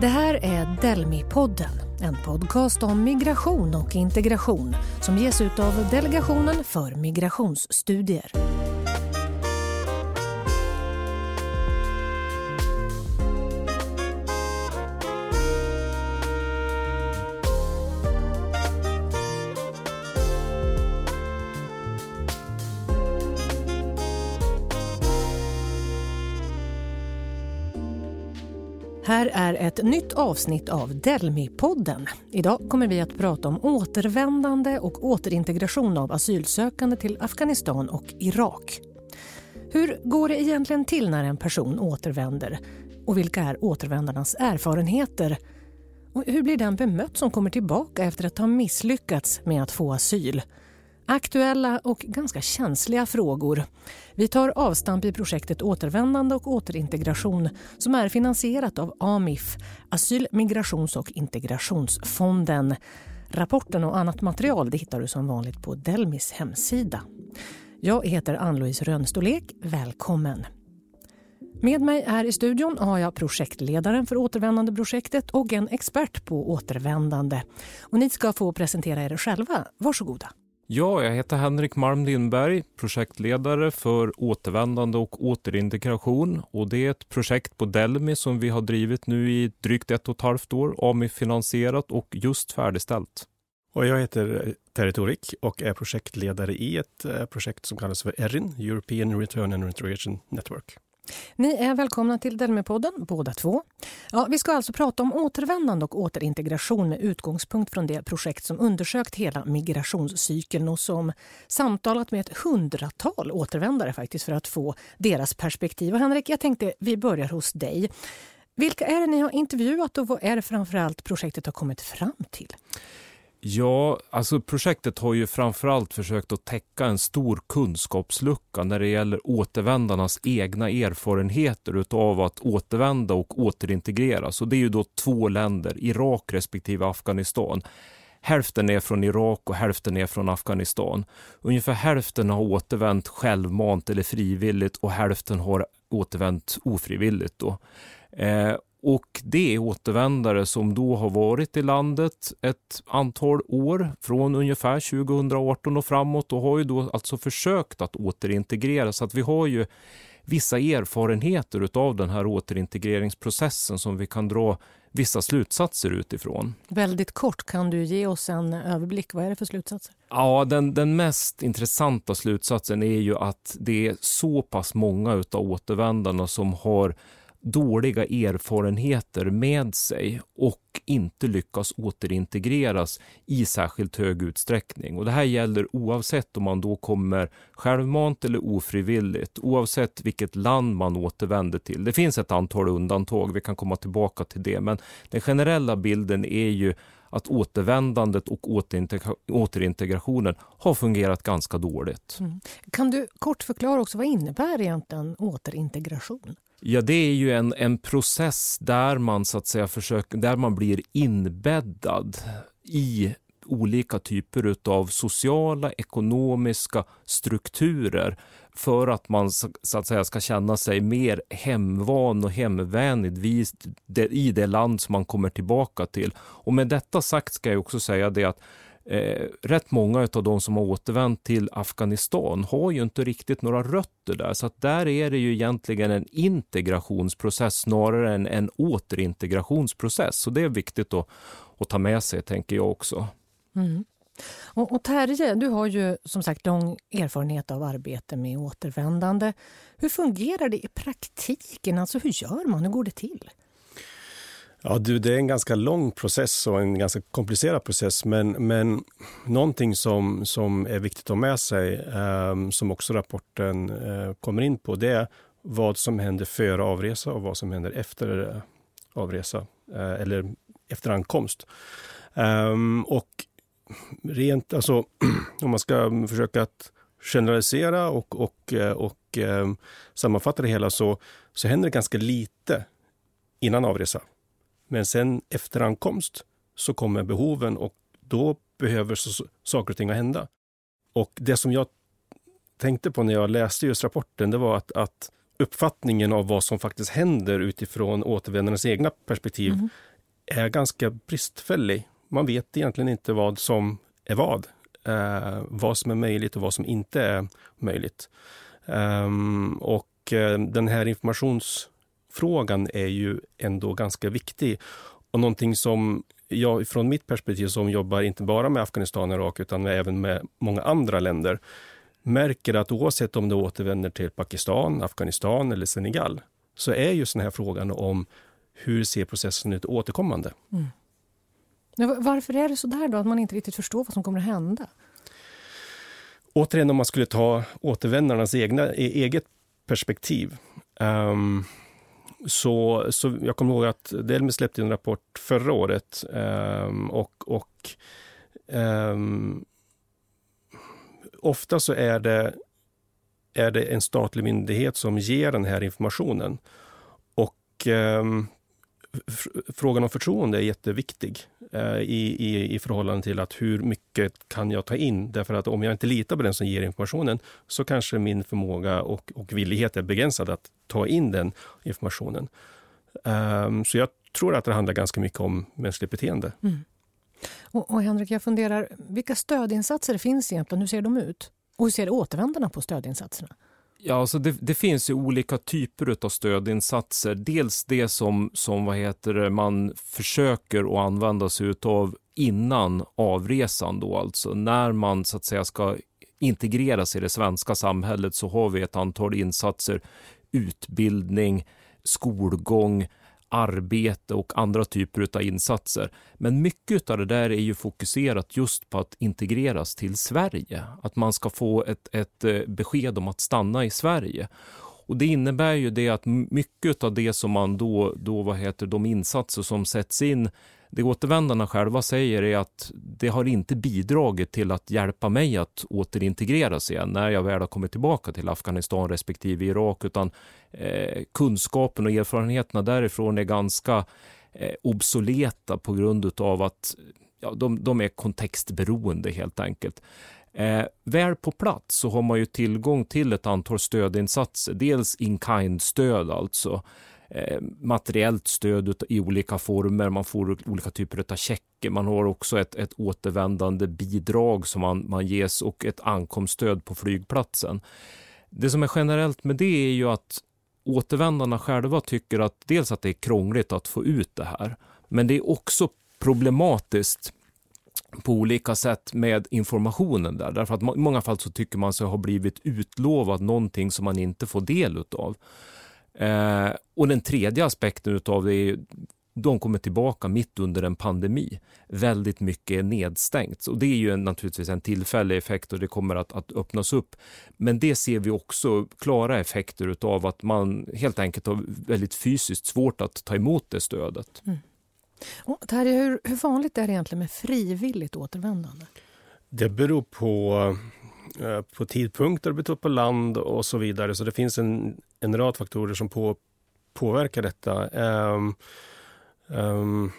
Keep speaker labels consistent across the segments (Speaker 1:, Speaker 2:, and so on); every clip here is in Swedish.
Speaker 1: Det här är Delmi-podden, en podcast om migration och integration som ges ut av Delegationen för migrationsstudier. Här är ett nytt avsnitt av Delmi-podden. Idag kommer vi att prata om återvändande och återintegration av asylsökande till Afghanistan och Irak. Hur går det egentligen till när en person återvänder? Och vilka är återvändarnas erfarenheter? Och hur blir den bemött som kommer tillbaka efter att ha misslyckats med att få asyl? Aktuella och ganska känsliga frågor. Vi tar avstamp i projektet Återvändande och återintegration som är finansierat av AMIF, Asyl-, migrations och integrationsfonden. Rapporten och annat material det hittar du som vanligt på Delmis hemsida. Jag heter Ann-Louise Rönstolek. Välkommen! Med mig här i studion har jag projektledaren för återvändandeprojektet och en expert på återvändande. Och ni ska få presentera er själva. Varsågoda.
Speaker 2: Ja, jag heter Henrik Malm Lindberg, projektledare för återvändande och återintegration. Och det är ett projekt på Delmi som vi har drivit nu i drygt ett och ett halvt år, AMI-finansierat och just färdigställt.
Speaker 3: Och jag heter eh, Terry Torik och är projektledare i ett eh, projekt som kallas för ERIN, European Return and Integration Network.
Speaker 1: Ni är välkomna till Delmepodden, båda två. Ja, vi ska alltså prata om återvändande och återintegration med utgångspunkt från det projekt som undersökt hela migrationscykeln och som samtalat med ett hundratal återvändare faktiskt för att få deras perspektiv. Och Henrik, jag tänkte vi börjar hos dig. Vilka är det ni har intervjuat och vad är det framförallt projektet har kommit fram till?
Speaker 2: Ja, alltså projektet har ju framförallt försökt att täcka en stor kunskapslucka när det gäller återvändarnas egna erfarenheter utav att återvända och återintegreras. Och det är ju då två länder, Irak respektive Afghanistan. Hälften är från Irak och hälften är från Afghanistan. Ungefär hälften har återvänt självmant eller frivilligt och hälften har återvänt ofrivilligt. Då. Eh, och det är återvändare som då har varit i landet ett antal år, från ungefär 2018 och framåt och har ju då alltså försökt att återintegrera. Så att vi har ju vissa erfarenheter av den här återintegreringsprocessen som vi kan dra vissa slutsatser utifrån.
Speaker 1: Väldigt kort, kan du ge oss en överblick? Vad är det för slutsatser?
Speaker 2: Ja, den, den mest intressanta slutsatsen är ju att det är så pass många av återvändarna som har dåliga erfarenheter med sig och inte lyckas återintegreras i särskilt hög utsträckning. Och det här gäller oavsett om man då kommer självmant eller ofrivilligt, oavsett vilket land man återvänder till. Det finns ett antal undantag, vi kan komma tillbaka till det, men den generella bilden är ju att återvändandet och återintegrationen har fungerat ganska dåligt. Mm.
Speaker 1: Kan du kort förklara också vad innebär egentligen återintegration?
Speaker 2: Ja, det är ju en, en process där man så att säga försöker, där man blir inbäddad i olika typer av sociala, ekonomiska strukturer för att man så att säga ska känna sig mer hemvan och hemvänlig i det land som man kommer tillbaka till. Och med detta sagt ska jag också säga det att Eh, rätt många av de som har återvänt till Afghanistan har ju inte riktigt några rötter där. Så att där är det ju egentligen en integrationsprocess snarare än en återintegrationsprocess. Så det är viktigt att, att ta med sig, tänker jag också.
Speaker 1: Mm. Och, och Terje, du har ju som sagt lång erfarenhet av arbete med återvändande. Hur fungerar det i praktiken? Alltså hur gör man? Hur går det till?
Speaker 3: Ja, du, det är en ganska lång process och en ganska komplicerad process. Men, men någonting som, som är viktigt att ha med sig, eh, som också rapporten eh, kommer in på, det är vad som händer före avresa och vad som händer efter eh, avresa eh, eller efter ankomst. Ehm, och rent, alltså, om man ska försöka att generalisera och, och, eh, och ehm, sammanfatta det hela så, så händer det ganska lite innan avresa. Men sen efter ankomst så kommer behoven och då behöver så, saker och ting att hända. Och det som jag tänkte på när jag läste just rapporten, det var att, att uppfattningen av vad som faktiskt händer utifrån återvändarnas egna perspektiv mm. är ganska bristfällig. Man vet egentligen inte vad som är vad. Eh, vad som är möjligt och vad som inte är möjligt. Um, och eh, den här informationsfrågan är ju ändå ganska viktig. Och någonting som jag från mitt perspektiv som jobbar inte bara med Afghanistan och Irak utan även med många andra länder märker att oavsett om det återvänder till Pakistan, Afghanistan eller Senegal så är just den här frågan om hur ser processen ut återkommande. Mm.
Speaker 1: Varför är det så där då, att man inte riktigt förstår vad som kommer att hända?
Speaker 3: Återigen, om man skulle ta återvändarnas egna, e-, eget perspektiv. Um, så, så jag kommer ihåg att Delmi släppte en rapport förra året um, och, och um, ofta så är det, är det en statlig myndighet som ger den här informationen. Och ehm, frågan om förtroende är jätteviktig eh, i, i, i förhållande till att hur mycket kan jag ta in? Därför att om jag inte litar på den som ger informationen så kanske min förmåga och, och villighet är begränsad att ta in den informationen. Um, så jag tror att det handlar ganska mycket om mänskligt beteende. Mm.
Speaker 1: Och, och Henrik, jag funderar, vilka stödinsatser finns egentligen? Hur ser de ut? Och hur ser återvändarna på stödinsatserna?
Speaker 2: Ja, alltså det, det, finns ju olika typer av stödinsatser. Dels det som, som vad heter det, man försöker att använda sig av innan avresan. Då, alltså när man så att säga ska integreras i det svenska samhället så har vi ett antal insatser. Utbildning, skolgång, arbete och andra typer av insatser. Men mycket av det där är ju fokuserat just på att integreras till Sverige. Att man ska få ett, ett eh, besked om att stanna i Sverige. Och Det innebär ju det att mycket av det som man då, då vad heter de insatser som sätts in det återvändarna själva säger är att det har inte bidragit till att hjälpa mig att återintegreras igen när jag väl har kommit tillbaka till Afghanistan respektive Irak, utan eh, kunskapen och erfarenheterna därifrån är ganska eh, obsoleta på grund av att ja, de, de är kontextberoende helt enkelt. Eh, väl på plats så har man ju tillgång till ett antal stödinsatser. Dels in-kind-stöd alltså Eh, materiellt stöd i olika former. Man får olika typer av checker. Man har också ett, ett återvändande bidrag som man, man ges och ett ankomststöd på flygplatsen. Det som är generellt med det är ju att återvändarna själva tycker att dels att det är krångligt att få ut det här, men det är också problematiskt på olika sätt med informationen där. Därför att i många fall så tycker man sig ha blivit utlovad någonting som man inte får del utav. Eh, och den tredje aspekten av det är de kommer tillbaka mitt under en pandemi. Väldigt mycket är nedstängt. Och det är ju en, naturligtvis en tillfällig effekt och det kommer att, att öppnas upp. Men det ser vi också klara effekter av att man helt enkelt har väldigt fysiskt svårt att ta emot det stödet. Mm.
Speaker 1: Och Terje, hur, hur vanligt är det egentligen med frivilligt återvändande?
Speaker 3: Det beror på Eh, på tidpunkter, på land och så vidare. Så det finns en, en rad faktorer som på, påverkar detta. Um, um,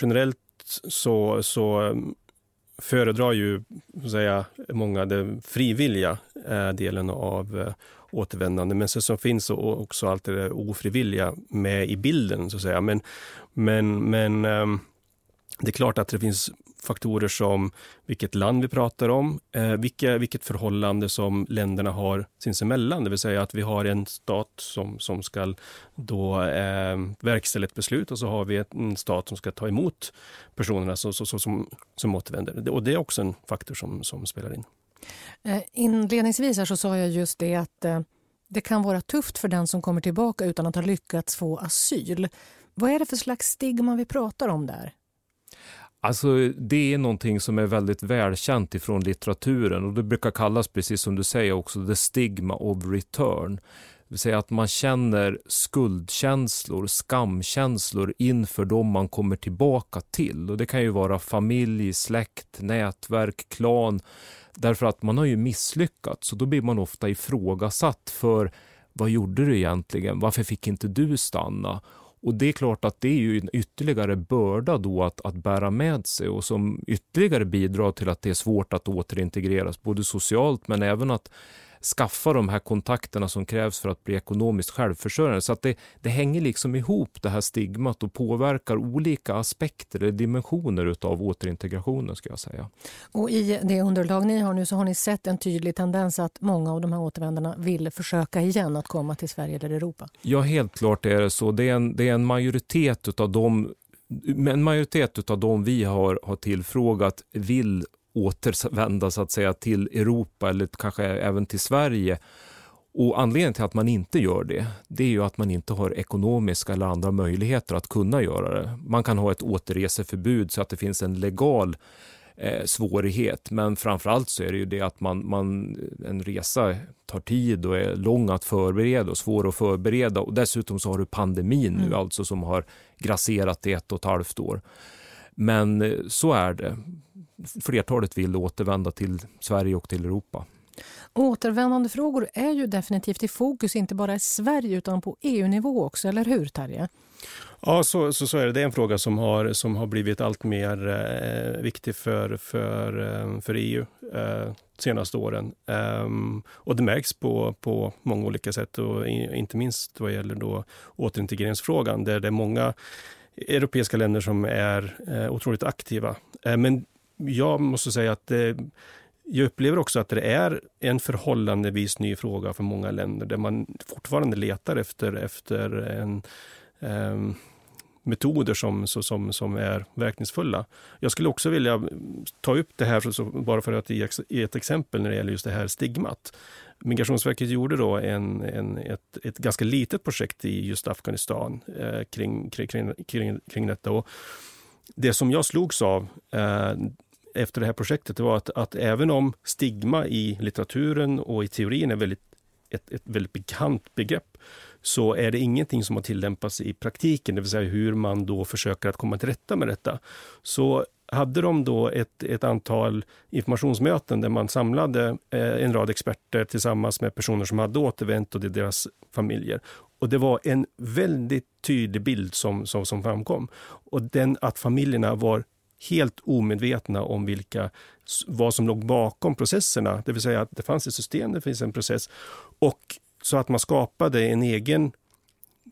Speaker 3: generellt så, så föredrar ju säga, många den frivilliga eh, delen av eh, återvändande. Men så, så finns också allt det ofrivilliga med i bilden. så att säga. Men, men, men eh, det är klart att det finns faktorer som vilket land vi pratar om, eh, vilka, vilket förhållande som länderna har sinsemellan. Det vill säga att vi har en stat som, som ska då eh, verkställa ett beslut och så har vi en stat som ska ta emot personerna så, så, så, som, som återvänder. Och det är också en faktor som, som spelar in.
Speaker 1: Eh, inledningsvis här så sa jag just det att eh, det kan vara tufft för den som kommer tillbaka utan att ha lyckats få asyl. Vad är det för slags stigma vi pratar om där?
Speaker 2: Alltså, det är någonting som är väldigt välkänt ifrån litteraturen och det brukar kallas, precis som du säger, också the stigma of return. Det vill säga att man känner skuldkänslor, skamkänslor inför dem man kommer tillbaka till. Och Det kan ju vara familj, släkt, nätverk, klan. Därför att man har ju misslyckats och då blir man ofta ifrågasatt för vad gjorde du egentligen? Varför fick inte du stanna? Och det är klart att det är ju en ytterligare börda då att, att bära med sig och som ytterligare bidrar till att det är svårt att återintegreras, både socialt men även att skaffa de här kontakterna som krävs för att bli ekonomiskt självförsörjande. Så att det, det hänger liksom ihop det här stigmat och påverkar olika aspekter eller dimensioner utav återintegrationen ska jag säga.
Speaker 1: Och i det underlag ni har nu så har ni sett en tydlig tendens att många av de här återvändarna vill försöka igen att komma till Sverige eller Europa?
Speaker 2: Ja, helt klart är det så. Det är en, det är en majoritet utav de en majoritet av de vi har, har tillfrågat vill återvända så att säga till Europa eller kanske även till Sverige. Och Anledningen till att man inte gör det, det är ju att man inte har ekonomiska eller andra möjligheter att kunna göra det. Man kan ha ett återreseförbud så att det finns en legal eh, svårighet. Men framförallt så är det ju det att man, man, en resa tar tid och är lång att förbereda och svår att förbereda. Och dessutom så har du pandemin nu mm. alltså som har grasserat i ett och ett halvt år. Men eh, så är det. Flertalet vill återvända till Sverige och till Europa.
Speaker 1: Återvändandefrågor är ju definitivt i fokus, inte bara i Sverige utan på EU-nivå också, eller hur Terje?
Speaker 3: Ja, så, så, så, är det. Det är en fråga som har, som har blivit allt mer eh, viktig för, för, eh, för EU eh, senaste åren. Um, och det märks på, på många olika sätt och inte minst vad gäller då återintegreringsfrågan där det är många europeiska länder som är eh, otroligt aktiva. Eh, men jag måste säga att eh, jag upplever också att det är en förhållandevis ny fråga för många länder där man fortfarande letar efter, efter en, ehm, metoder som, som, som är verkningsfulla. Jag skulle också vilja ta upp det här, så, bara för att ge ett exempel när det gäller just det här stigmat. Migrationsverket gjorde då en, en, ett, ett ganska litet projekt i just Afghanistan eh, kring, kring, kring, kring detta. Och det som jag slogs av eh, efter det här projektet var att, att även om stigma i litteraturen och i teorin är väldigt, ett, ett väldigt bekant begrepp så är det ingenting som har tillämpats i praktiken, det vill säga hur man då försöker att komma till rätta med detta. Så hade de då ett, ett antal informationsmöten där man samlade eh, en rad experter tillsammans med personer som hade återvänt och deras familjer. Och det var en väldigt tydlig bild som, som, som framkom. Och den att familjerna var helt omedvetna om vilka, vad som låg bakom processerna. Det vill säga att det fanns ett system, det finns en process. Och så att man skapade en egen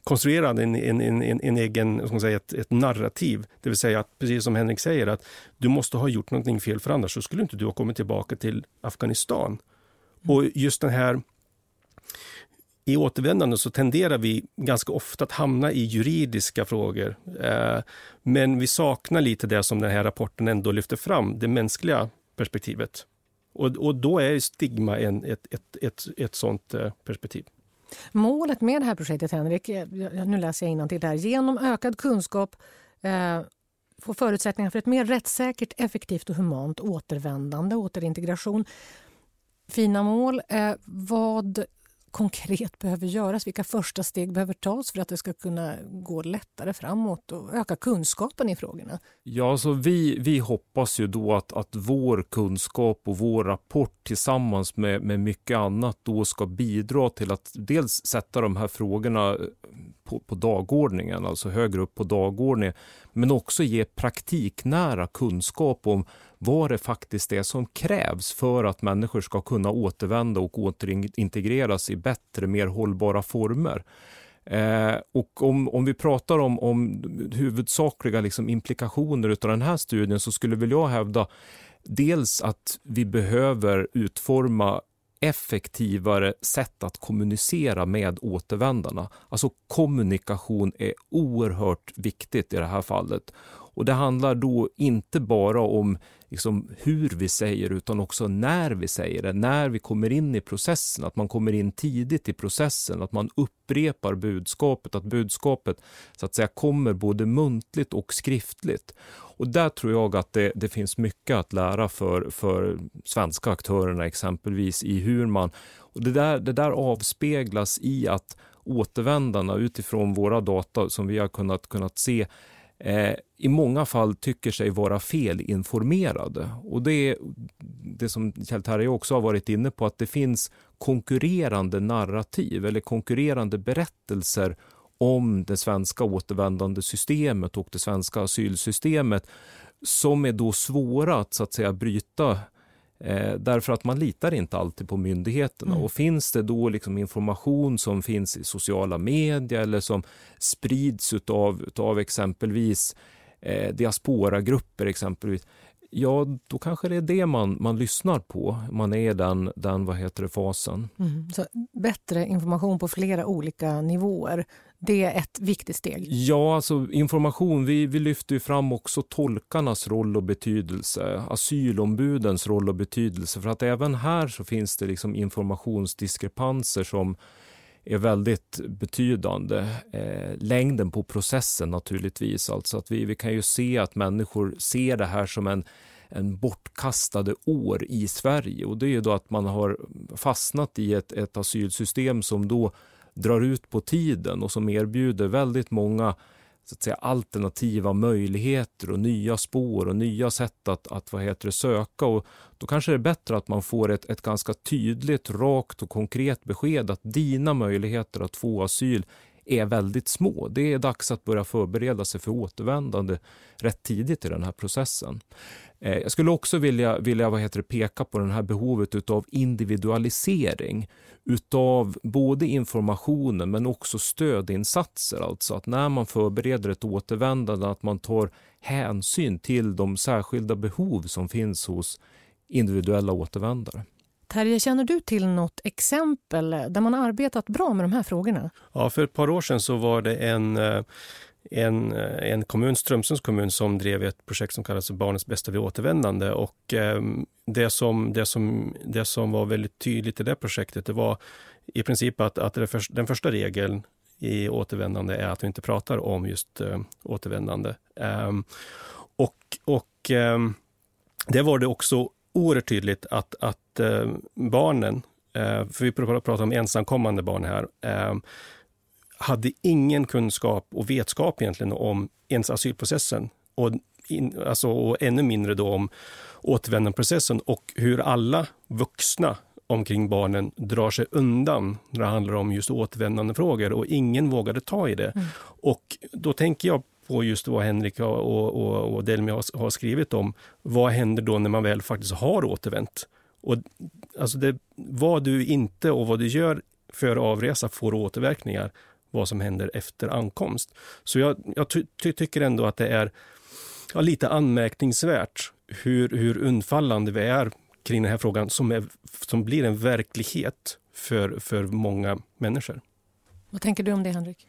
Speaker 3: konstruerade en, en, en, en egen, ska man säga, ett, ett, narrativ. Det vill säga att, precis som Henrik säger, att du måste ha gjort någonting fel för annars så skulle inte du ha kommit tillbaka till Afghanistan. Mm. Och just den här i återvändande så tenderar vi ganska ofta att hamna i juridiska frågor. Eh, men vi saknar lite det som den här rapporten ändå lyfter fram, det mänskliga perspektivet. Och, och då är stigma en, ett, ett, ett, ett sånt eh, perspektiv.
Speaker 1: Målet med det här projektet, Henrik, eh, nu läser jag till här. Genom ökad kunskap eh, få förutsättningar för ett mer rättssäkert, effektivt och humant återvändande, återintegration. Fina mål. Eh, vad konkret behöver göras? Vilka första steg behöver tas för att det ska kunna gå lättare framåt och öka kunskapen i frågorna?
Speaker 2: Ja, alltså vi, vi hoppas ju då att, att vår kunskap och vår rapport tillsammans med, med mycket annat då ska bidra till att dels sätta de här frågorna eh, på, på dagordningen, alltså högre upp på dagordningen, men också ge praktiknära kunskap om vad det faktiskt är som krävs för att människor ska kunna återvända och återintegreras i bättre, mer hållbara former. Eh, och om, om vi pratar om, om huvudsakliga liksom implikationer av den här studien så skulle väl jag hävda dels att vi behöver utforma effektivare sätt att kommunicera med återvändarna. Alltså kommunikation är oerhört viktigt i det här fallet. Och Det handlar då inte bara om liksom hur vi säger utan också när vi säger det, när vi kommer in i processen, att man kommer in tidigt i processen, att man upprepar budskapet, att budskapet så att säga kommer både muntligt och skriftligt. Och där tror jag att det, det finns mycket att lära för, för svenska aktörerna exempelvis i hur man, och det där, det där avspeglas i att återvändarna utifrån våra data som vi har kunnat, kunnat se eh, i många fall tycker sig vara felinformerade. Och det är det som Kjell Terje också har varit inne på, att det finns konkurrerande narrativ eller konkurrerande berättelser om det svenska återvändande systemet och det svenska asylsystemet som är då svåra att, så att säga, bryta Eh, därför att man litar inte alltid på myndigheterna. Mm. Och finns det då liksom information som finns i sociala medier eller som sprids utav, utav exempelvis eh, diasporagrupper exempelvis, ja då kanske det är det man, man lyssnar på. Man är den, den vad heter det, fasen.
Speaker 1: Mm. Så bättre information på flera olika nivåer. Det är ett viktigt steg.
Speaker 2: Ja, alltså information. Vi, vi lyfter ju fram också tolkarnas roll och betydelse, asylombudens roll och betydelse. För att även här så finns det liksom informationsdiskrepanser som är väldigt betydande. Eh, längden på processen naturligtvis. Alltså att vi, vi kan ju se att människor ser det här som en, en bortkastade år i Sverige. Och det är ju då att man har fastnat i ett, ett asylsystem som då drar ut på tiden och som erbjuder väldigt många så att säga, alternativa möjligheter och nya spår och nya sätt att, att vad heter det, söka. Och då kanske det är bättre att man får ett, ett ganska tydligt, rakt och konkret besked att dina möjligheter att få asyl är väldigt små. Det är dags att börja förbereda sig för återvändande rätt tidigt i den här processen. Eh, jag skulle också vilja, vilja vad heter det, peka på det här behovet av individualisering utav både informationen men också stödinsatser. Alltså att när man förbereder ett återvändande att man tar hänsyn till de särskilda behov som finns hos individuella återvändare.
Speaker 1: Terje, känner du till något exempel där man arbetat bra med de här frågorna?
Speaker 3: Ja, för ett par år sedan så var det en eh, en, eh, en kommun, Strömsunds kommun, som drev ett projekt som kallas Barnets bästa vid återvändande. Och eh, det, som, det, som, det som var väldigt tydligt i det projektet, det var i princip att, att för, den första regeln i återvändande är att vi inte pratar om just eh, återvändande. Um, och och ehm, det var det också oerhört tydligt att, att uh, barnen, uh, för vi pratar om ensamkommande barn här, um, hade ingen kunskap och vetskap egentligen om ens asylprocessen och, in, alltså, och ännu mindre då om återvändandeprocessen och hur alla vuxna omkring barnen drar sig undan när det handlar om just återvändandefrågor och ingen vågade ta i det. Mm. Och då tänker jag på just vad Henrik och, och, och Delmi har, har, skrivit om. Vad händer då när man väl faktiskt har återvänt? Och, alltså det, vad du inte och vad du gör för avresa får återverkningar vad som händer efter ankomst. Så jag, jag ty tycker ändå att det är ja, lite anmärkningsvärt hur, hur undfallande vi är kring den här frågan som, är, som blir en verklighet för, för många människor.
Speaker 1: Vad tänker du om det, Henrik?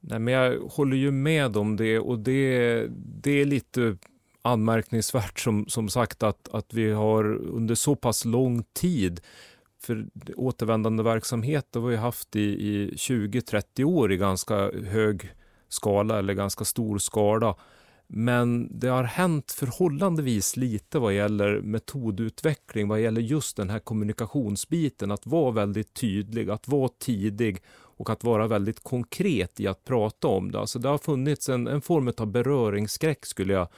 Speaker 2: Nej, men jag håller ju med om det och det, det är lite anmärkningsvärt som, som sagt att, att vi har under så pass lång tid för återvändande verksamhet har vi haft i, i 20-30 år i ganska hög skala eller ganska stor skala. Men det har hänt förhållandevis lite vad gäller metodutveckling, vad gäller just den här kommunikationsbiten, att vara väldigt tydlig, att vara tidig och att vara väldigt konkret i att prata om det. Alltså det har funnits en, en form av beröringsskräck skulle jag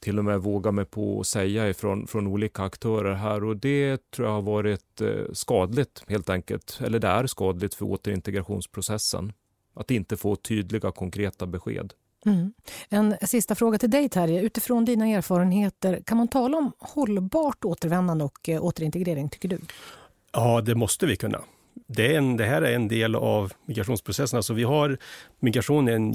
Speaker 2: till och med våga mig på att säga ifrån från olika aktörer här och det tror jag har varit eh, skadligt helt enkelt. Eller det är skadligt för återintegrationsprocessen. Att inte få tydliga konkreta besked.
Speaker 1: Mm. En sista fråga till dig Terje. Utifrån dina erfarenheter, kan man tala om hållbart återvändande och eh, återintegrering tycker du?
Speaker 3: Ja, det måste vi kunna det, en, det här är en del av migrationsprocessen. Alltså vi har, migration är en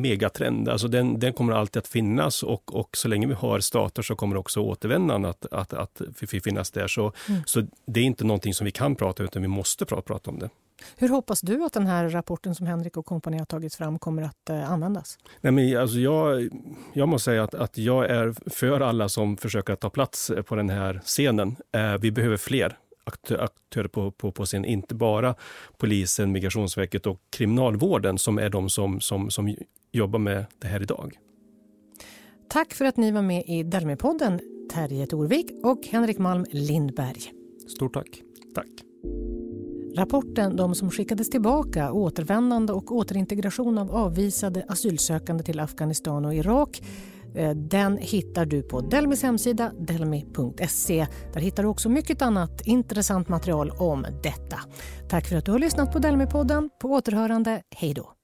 Speaker 3: megatrend. Alltså den, den kommer alltid att finnas och, och så länge vi har stater så kommer också återvändande att, att, att, att finnas där. Så, mm. så det är inte någonting som vi kan prata utan vi måste prata, prata om det.
Speaker 1: Hur hoppas du att den här rapporten som Henrik och kompani har tagit fram kommer att eh, användas?
Speaker 3: Nej, men alltså jag, jag måste säga att, att jag är för alla som försöker ta plats på den här scenen. Eh, vi behöver fler aktörer på, på, på scen. Inte bara polisen, Migrationsverket och Kriminalvården som är de som, som, som jobbar med det här idag.
Speaker 1: Tack för att ni var med i Delmi-podden, Terje Torvik och Henrik Malm Lindberg.
Speaker 2: Stort tack.
Speaker 3: Tack.
Speaker 1: Rapporten De som skickades tillbaka, återvändande och återintegration av avvisade asylsökande till Afghanistan och Irak Eh, den hittar du på Delmis hemsida delmi.se. Där hittar du också mycket annat intressant material om detta. Tack för att du har lyssnat på Delmi-podden. På återhörande. Hej då!